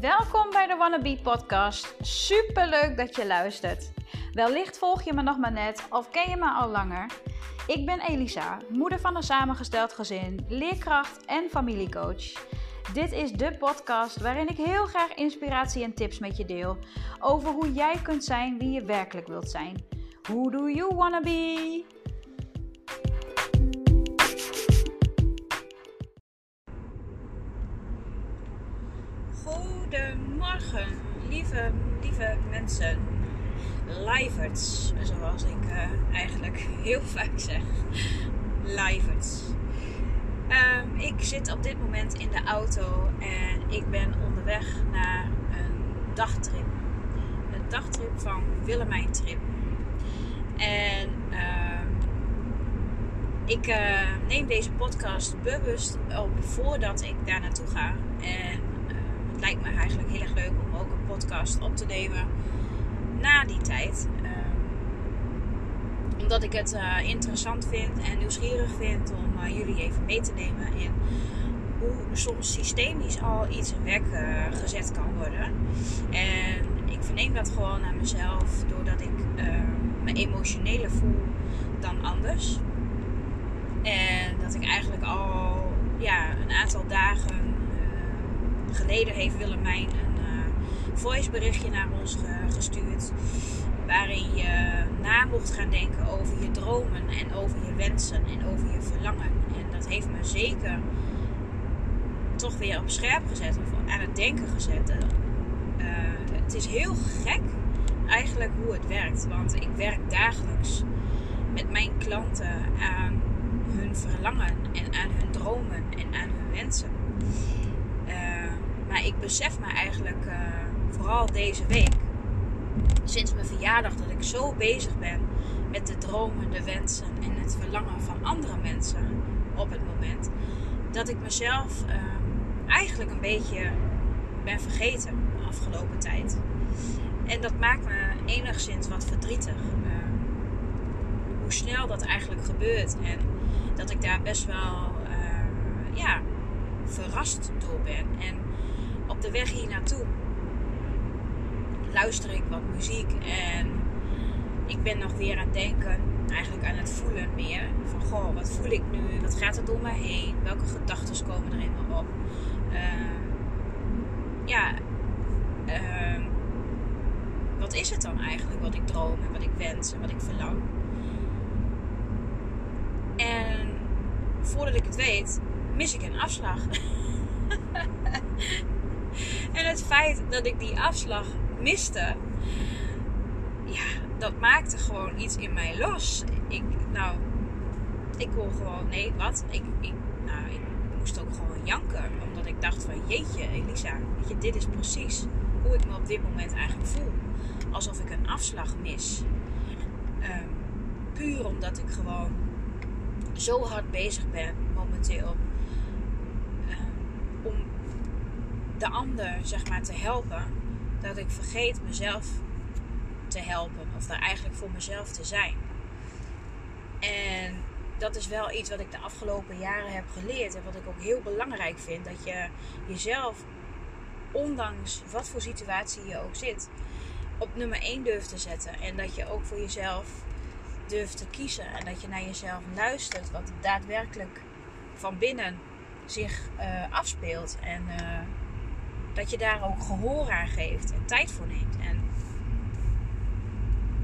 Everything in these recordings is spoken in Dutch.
Welkom bij de Wannabe Podcast. Super leuk dat je luistert. Wellicht volg je me nog maar net of ken je me al langer. Ik ben Elisa, moeder van een samengesteld gezin, leerkracht en familiecoach. Dit is de podcast waarin ik heel graag inspiratie en tips met je deel over hoe jij kunt zijn wie je werkelijk wilt zijn. Who do you wanna be? Goedemorgen, lieve, lieve mensen. Liverts, zoals ik uh, eigenlijk heel vaak zeg. Liverts. Um, ik zit op dit moment in de auto en ik ben onderweg naar een dagtrip. Een dagtrip van Willemijn Trip. En uh, ik uh, neem deze podcast bewust op voordat ik daar naartoe ga. En lijkt me eigenlijk heel erg leuk om ook een podcast op te nemen na die tijd. Uh, omdat ik het uh, interessant vind en nieuwsgierig vind om uh, jullie even mee te nemen in hoe soms systemisch al iets in werk uh, gezet kan worden. En ik verneem dat gewoon aan mezelf doordat ik me emotionele voel dan anders. En dat ik eigenlijk al ja, een aantal dagen geleden heeft Willemijn een uh, voiceberichtje naar ons gestuurd. Waarin je na mocht gaan denken over je dromen en over je wensen en over je verlangen. En dat heeft me zeker toch weer op scherp gezet of aan het denken gezet. Uh, het is heel gek eigenlijk hoe het werkt. Want ik werk dagelijks met mijn klanten aan hun verlangen en aan hun dromen en aan hun wensen. Maar ik besef me eigenlijk uh, vooral deze week, sinds mijn verjaardag, dat ik zo bezig ben met de dromen, de wensen en het verlangen van andere mensen op het moment. Dat ik mezelf uh, eigenlijk een beetje ben vergeten de afgelopen tijd. En dat maakt me enigszins wat verdrietig. Uh, hoe snel dat eigenlijk gebeurt. En dat ik daar best wel ja, verrast door ben. En de weg hier naartoe luister ik wat muziek en ik ben nog weer aan het denken, eigenlijk aan het voelen meer. Van goh, wat voel ik nu? Wat gaat er door me heen? Welke gedachten komen er in me op? Uh, ja, uh, wat is het dan eigenlijk wat ik droom en wat ik wens en wat ik verlang? En voordat ik het weet, mis ik een afslag. En het feit dat ik die afslag miste, ja, dat maakte gewoon iets in mij los. Ik, nou, ik kon gewoon, nee, wat? Ik, ik, nou, ik moest ook gewoon janken. Omdat ik dacht van, jeetje Elisa, weet je, dit is precies hoe ik me op dit moment eigenlijk voel. Alsof ik een afslag mis. Um, puur omdat ik gewoon zo hard bezig ben momenteel de ander zeg maar te helpen, dat ik vergeet mezelf te helpen of daar eigenlijk voor mezelf te zijn. En dat is wel iets wat ik de afgelopen jaren heb geleerd en wat ik ook heel belangrijk vind. Dat je jezelf, ondanks wat voor situatie je ook zit, op nummer 1 durft te zetten. En dat je ook voor jezelf durft te kiezen. En dat je naar jezelf luistert wat daadwerkelijk van binnen zich uh, afspeelt. En uh, dat je daar ook gehoor aan geeft en tijd voor neemt. En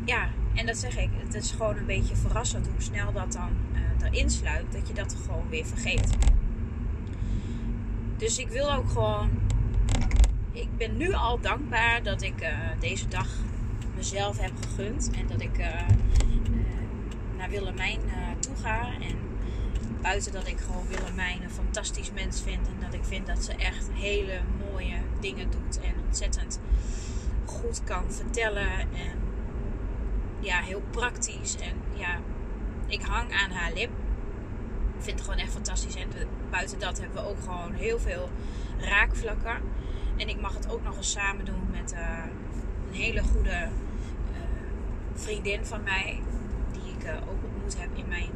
ja, en dat zeg ik, het is gewoon een beetje verrassend hoe snel dat dan uh, erin sluit, dat je dat gewoon weer vergeet. Dus ik wil ook gewoon, ik ben nu al dankbaar dat ik uh, deze dag mezelf heb gegund en dat ik uh, naar Willemijn toe ga. En buiten dat ik gewoon Willemijn een fantastisch mens vind en dat ik vind dat ze echt hele dingen doet en ontzettend goed kan vertellen en ja, heel praktisch en ja, ik hang aan haar lip. Vind het gewoon echt fantastisch en buiten dat hebben we ook gewoon heel veel raakvlakken en ik mag het ook nog eens samen doen met uh, een hele goede uh, vriendin van mij die ik uh, ook ontmoet heb in mijn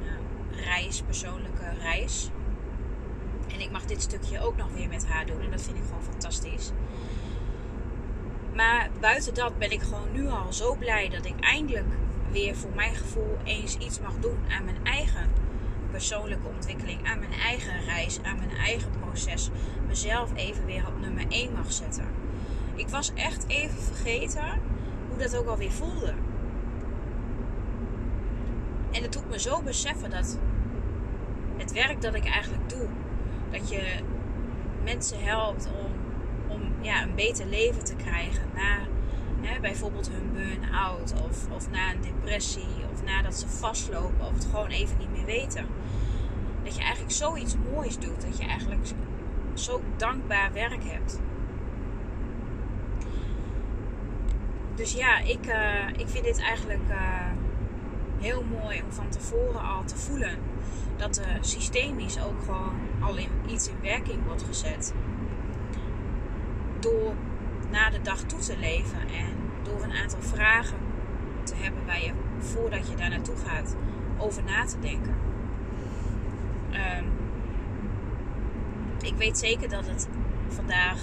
reis, persoonlijke reis. En ik mag dit stukje ook nog weer met haar doen. En dat vind ik gewoon fantastisch. Maar buiten dat ben ik gewoon nu al zo blij dat ik eindelijk weer voor mijn gevoel eens iets mag doen aan mijn eigen persoonlijke ontwikkeling, aan mijn eigen reis, aan mijn eigen proces. Mezelf even weer op nummer 1 mag zetten. Ik was echt even vergeten hoe dat ook alweer voelde. En het doet me zo beseffen dat het werk dat ik eigenlijk doe, dat je mensen helpt om, om ja, een beter leven te krijgen na hè, bijvoorbeeld hun burn-out of, of na een depressie of nadat ze vastlopen of het gewoon even niet meer weten. Dat je eigenlijk zoiets moois doet, dat je eigenlijk zo dankbaar werk hebt. Dus ja, ik, uh, ik vind dit eigenlijk uh, heel mooi om van tevoren al te voelen dat er systemisch ook gewoon al in iets in werking wordt gezet. Door na de dag toe te leven en door een aantal vragen te hebben waar je voordat je daar naartoe gaat over na te denken. Um, ik weet zeker dat het vandaag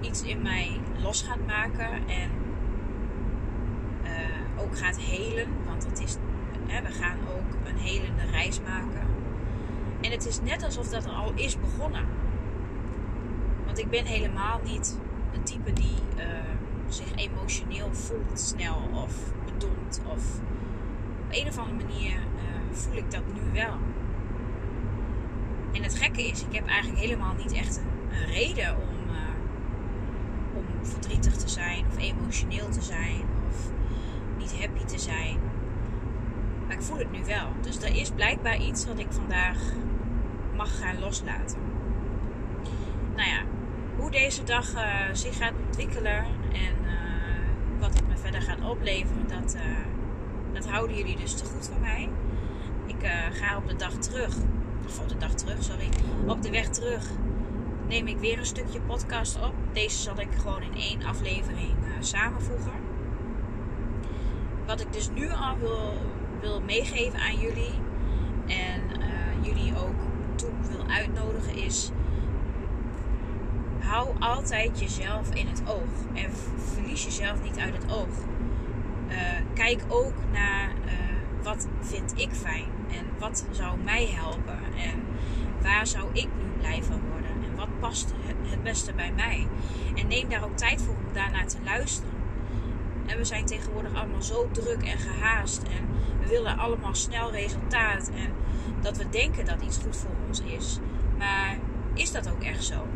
iets in mij los gaat maken en gaat helen. Want het is, hè, we gaan ook een helende reis maken. En het is net alsof dat er al is begonnen. Want ik ben helemaal niet een type die uh, zich emotioneel voelt snel of bedompt. Of op een of andere manier uh, voel ik dat nu wel. En het gekke is, ik heb eigenlijk helemaal niet echt een, reden om, uh, om verdrietig te zijn of emotioneel te zijn happy te zijn. Maar ik voel het nu wel. Dus er is blijkbaar iets wat ik vandaag mag gaan loslaten. Nou ja, hoe deze dag uh, zich gaat ontwikkelen en uh, wat het me verder gaat opleveren, dat, uh, dat houden jullie dus te goed van mij. Ik ga op de dag terug, of de dag terug, sorry, op de weg terug neem ik weer een stukje podcast op. Deze zal ik gewoon in één aflevering samenvoegen. Wat ik dus nu al wil, wil meegeven aan jullie en jullie ook toe wil uitnodigen is hou altijd jezelf in het oog. En verlies jezelf niet uit het oog. Uh, kijk ook naar uh, wat vind ik fijn. En wat zou mij helpen. En waar zou ik nu blij van worden. En wat past het beste bij mij. En neem daar ook tijd voor om daarnaar te luisteren. En we zijn tegenwoordig allemaal zo druk en gehaast. En we willen allemaal snel resultaat. En dat we denken dat iets goed voor ons is. Maar is dat ook echt zo?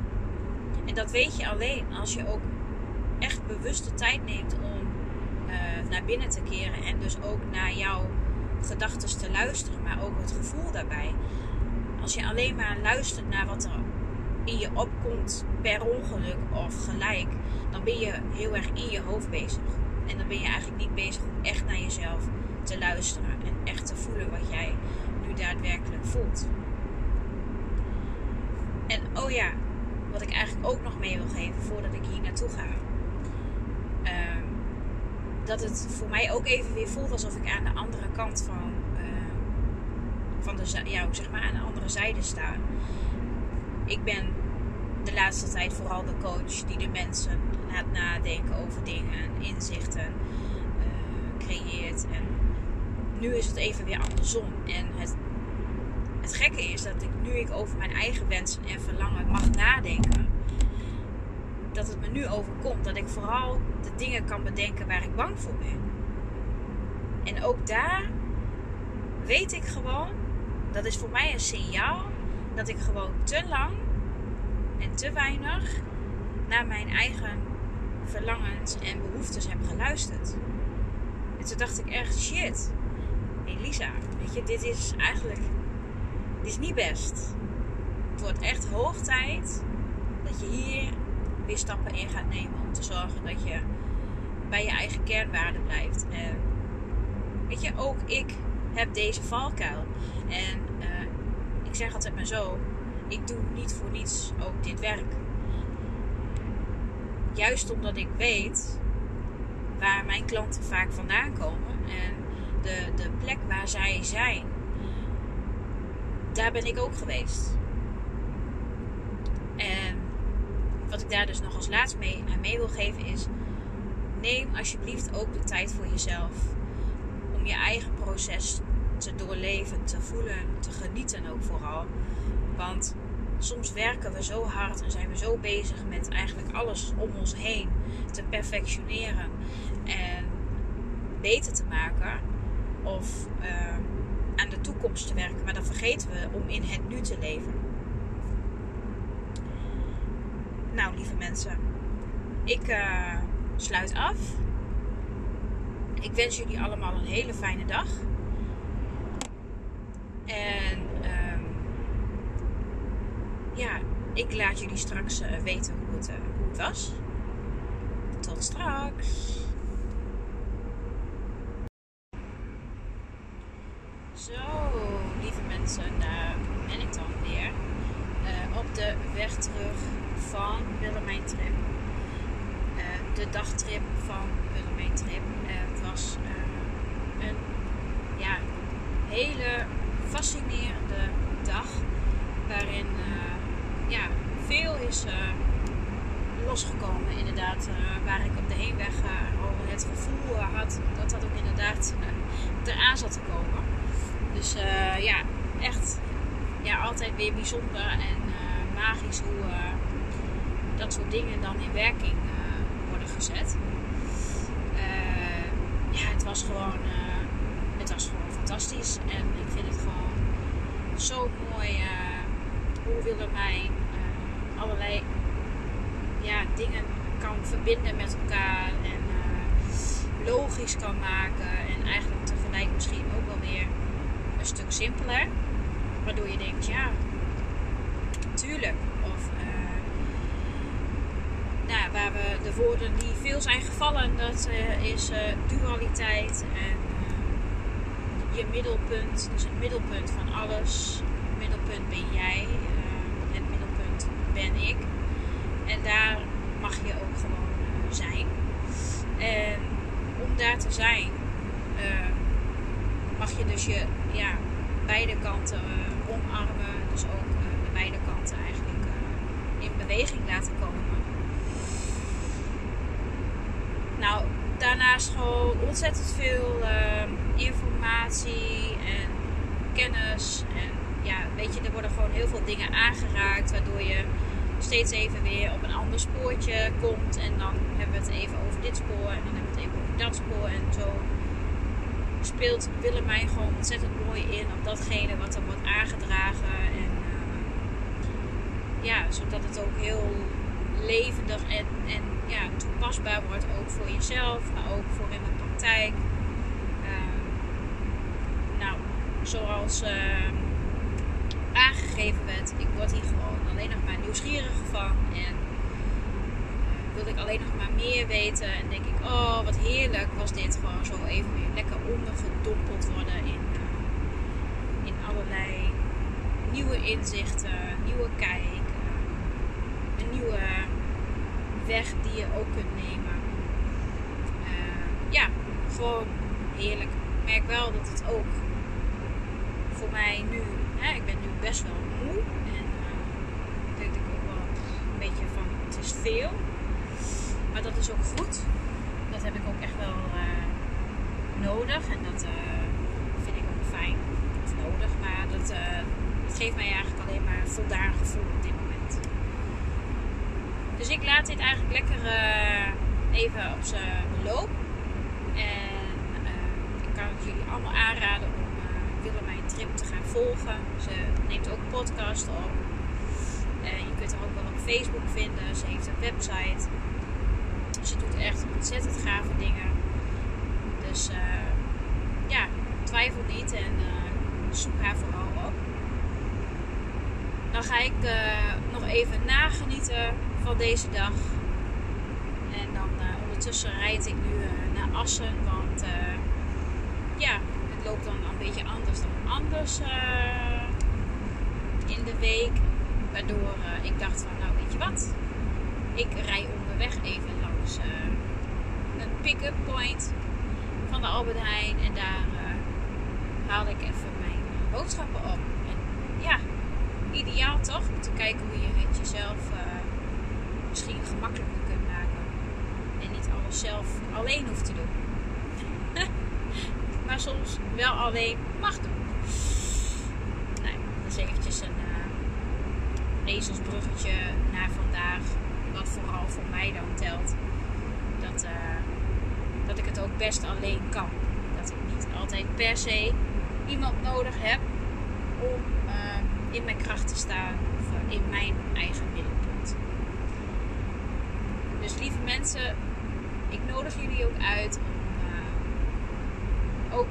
En dat weet je alleen als je ook echt bewuste tijd neemt om uh, naar binnen te keren en dus ook naar jouw gedachten te luisteren, maar ook het gevoel daarbij. Als je alleen maar luistert naar wat er in je opkomt per ongeluk of gelijk, dan ben je heel erg in je hoofd bezig. En dan ben je eigenlijk niet bezig om echt naar jezelf te luisteren en echt te voelen wat jij nu daadwerkelijk voelt. En oh ja, wat ik eigenlijk ook nog mee wil geven voordat ik hier naartoe ga. Um, dat het voor mij ook even weer voelt alsof ik aan de andere kant van, uh, van de, ja, zeg maar aan de andere zijde sta. Ik ben de laatste tijd vooral de coach die de mensen laat nadenken over dingen, inzichten uh, creëert. En nu is het even weer andersom. En het het gekke is dat ik nu ik over mijn eigen wensen en verlangen mag nadenken, dat het me nu overkomt. Dat ik vooral de dingen kan bedenken waar ik bang voor ben. En ook daar weet ik gewoon, dat is voor mij een signaal dat ik gewoon te lang en te weinig naar mijn eigen verlangens en behoeftes heb geluisterd. En toen dacht ik echt, shit, Elisa, weet je, dit is eigenlijk het is niet best. Het wordt echt hoog tijd dat je hier weer stappen in gaat nemen om te zorgen dat je bij je eigen kernwaarden blijft. En weet je, ook ik heb deze valkuil. En uh, ik zeg altijd maar zo: ik doe niet voor niets ook dit werk. Juist omdat ik weet waar mijn klanten vaak vandaan komen en de, de plek waar zij zijn daar ben ik ook geweest. En wat ik daar dus nog als laatst mee, aan mee wil geven is: neem alsjeblieft ook de tijd voor jezelf. Om je eigen proces te doorleven, te voelen, te genieten ook vooral. Want soms werken we zo hard en zijn we zo bezig met eigenlijk alles om ons heen te perfectioneren en beter te maken. Of uh, aan de toekomst te werken. Maar dan vergeten we om in het nu te leven. Nou, lieve mensen. Ik uh, sluit af. Ik wens jullie allemaal een hele fijne dag. En ja, ik laat jullie straks uh, weten hoe het, uh, hoe het was. Tot straks. Zo, lieve mensen, daar ben ik dan weer. Uh, op de weg terug van Willemijn Trip. De dagtrip van Willemijn Trip. Het was een ja, hele fascinerende dag. Waarin ja, veel is losgekomen inderdaad. waar ik op de heenweg al het gevoel had dat dat ook inderdaad eraan zat te komen. Dus ja, echt ja, altijd weer bijzonder en magisch hoe dat soort dingen dan in werking worden gezet. ja, het was gewoon, het was gewoon fantastisch. En ik vind het gewoon zo mooi hoe Willemijn allerlei ja, dingen kan verbinden met elkaar. En logisch kan maken. En eigenlijk tegelijk misschien ook wel weer een stuk simpeler. Waardoor je denkt, ja, tuurlijk. Of uh, nou, waar we de woorden die veel zijn gevallen, dat uh, is uh, dualiteit en je middelpunt. Dus het middelpunt van alles. Middelpunt ben jij. het middelpunt ben ik. En daar mag je ook gewoon zijn. En om daar te zijn, mag je dus je ja, beide kanten uh, omarmen. Dus ook uh, de beide kanten eigenlijk uh, in beweging laten komen. Nou, daarnaast gewoon ontzettend veel informatie en kennis. En ja, weet je, er worden gewoon heel veel dingen aangeraakt. Waardoor je steeds even weer op een ander spoortje komt. En dan hebben we het even over dit spoor. En dan hebben we het even over dat spoor. En zo speelt Willemijn gewoon ontzettend mooi in op datgene wat er wordt aangedragen. En uh, ja, zodat het ook heel levendig en, en ja, toepasbaar wordt. Ook voor jezelf, maar ook voor in de praktijk. Uh, nou, zoals uh, ik word hier gewoon alleen nog maar nieuwsgierig van. En wil ik alleen nog maar meer weten. En denk ik, oh wat heerlijk was dit. Gewoon zo even weer lekker ondergedompeld worden in, uh, in allerlei nieuwe inzichten, nieuwe kijk. Uh, een nieuwe weg die je ook kunt nemen. Ja, gewoon heerlijk. Ik merk wel dat het ook voor mij nu, hè, ik ben nu best wel moe. En ik denk ik ook wel een beetje van, het is Maar dat is ook goed. Dat heb ik ook echt wel uh, nodig. En dat uh, vind ik ook fijn. Of nodig. Maar dat, uh, dat geeft mij eigenlijk alleen maar een voldaan gevoel op dit moment. Dus ik laat dit eigenlijk lekker even op zijn beloop. En ik kan jullie allemaal aanraden om Willemijn Trip te gaan volgen. Ze neemt ook podcast op. je kunt haar ook wel op Facebook vinden. Ze heeft een website. Ze doet echt ontzettend gave dingen. Dus uh, ja, twijfel niet en uh, zoek haar vooral op. Dan ga ik uh, nog even nagenieten van deze dag. En dan ondertussen rijd ik nu naar Assen. Want ja, het loopt dan een beetje anders dan anders in de week. Waardoor ik dacht van nou wat. Ik rij onderweg even langs uh, een pick-up point van de Albert Heijn. En daar uh, haalde ik even mijn boodschappen op. En ja, ideaal toch? Om te kijken hoe je het jezelf uh, misschien gemakkelijker kunt maken. En niet alles zelf alleen hoeft te doen. maar soms wel alleen mag doen. Nou, dat is eventjes een ezelsbruggetje naar vandaag. Wat vooral voor mij dan telt. Dat, uh, dat ik het ook best alleen kan. Dat ik niet altijd per se iemand nodig heb om uh, in mijn kracht te staan of in mijn eigen middelpunt. Dus lieve mensen, ik nodig jullie ook uit om ook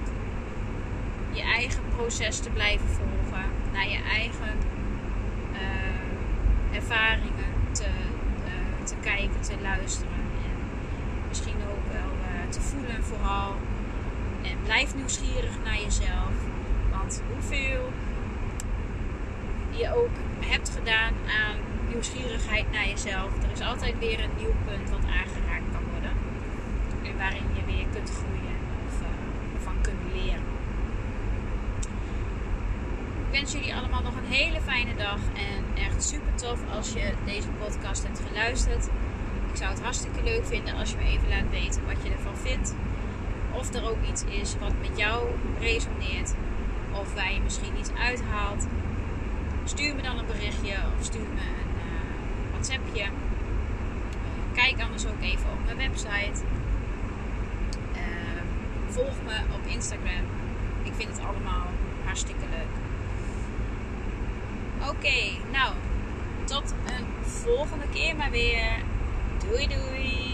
je eigen proces te blijven volgen, naar je eigen ervaringen te, uh, te kijken, te luisteren en misschien ook wel te voelen vooral. En blijf nieuwsgierig naar jezelf, want hoeveel je ook hebt gedaan aan nieuwsgierigheid naar jezelf. Er is altijd weer een nieuw punt wat aangeraakt kan worden. En waarin je weer kunt groeien of uh, van kunt leren. Ik wens jullie allemaal nog een hele fijne dag. En echt super tof als je deze podcast hebt geluisterd. Ik zou het hartstikke leuk vinden als je me even laat weten wat je ervan vindt. Of er ook iets is wat met jou resoneert. Of waar je misschien iets uithaalt. Stuur me dan een berichtje of stuur me een uh, WhatsAppje. Kijk anders ook even op mijn website. Uh, volg me op Instagram. Ik vind het allemaal hartstikke leuk. Oké, nou, tot een volgende keer maar weer. Doei doei!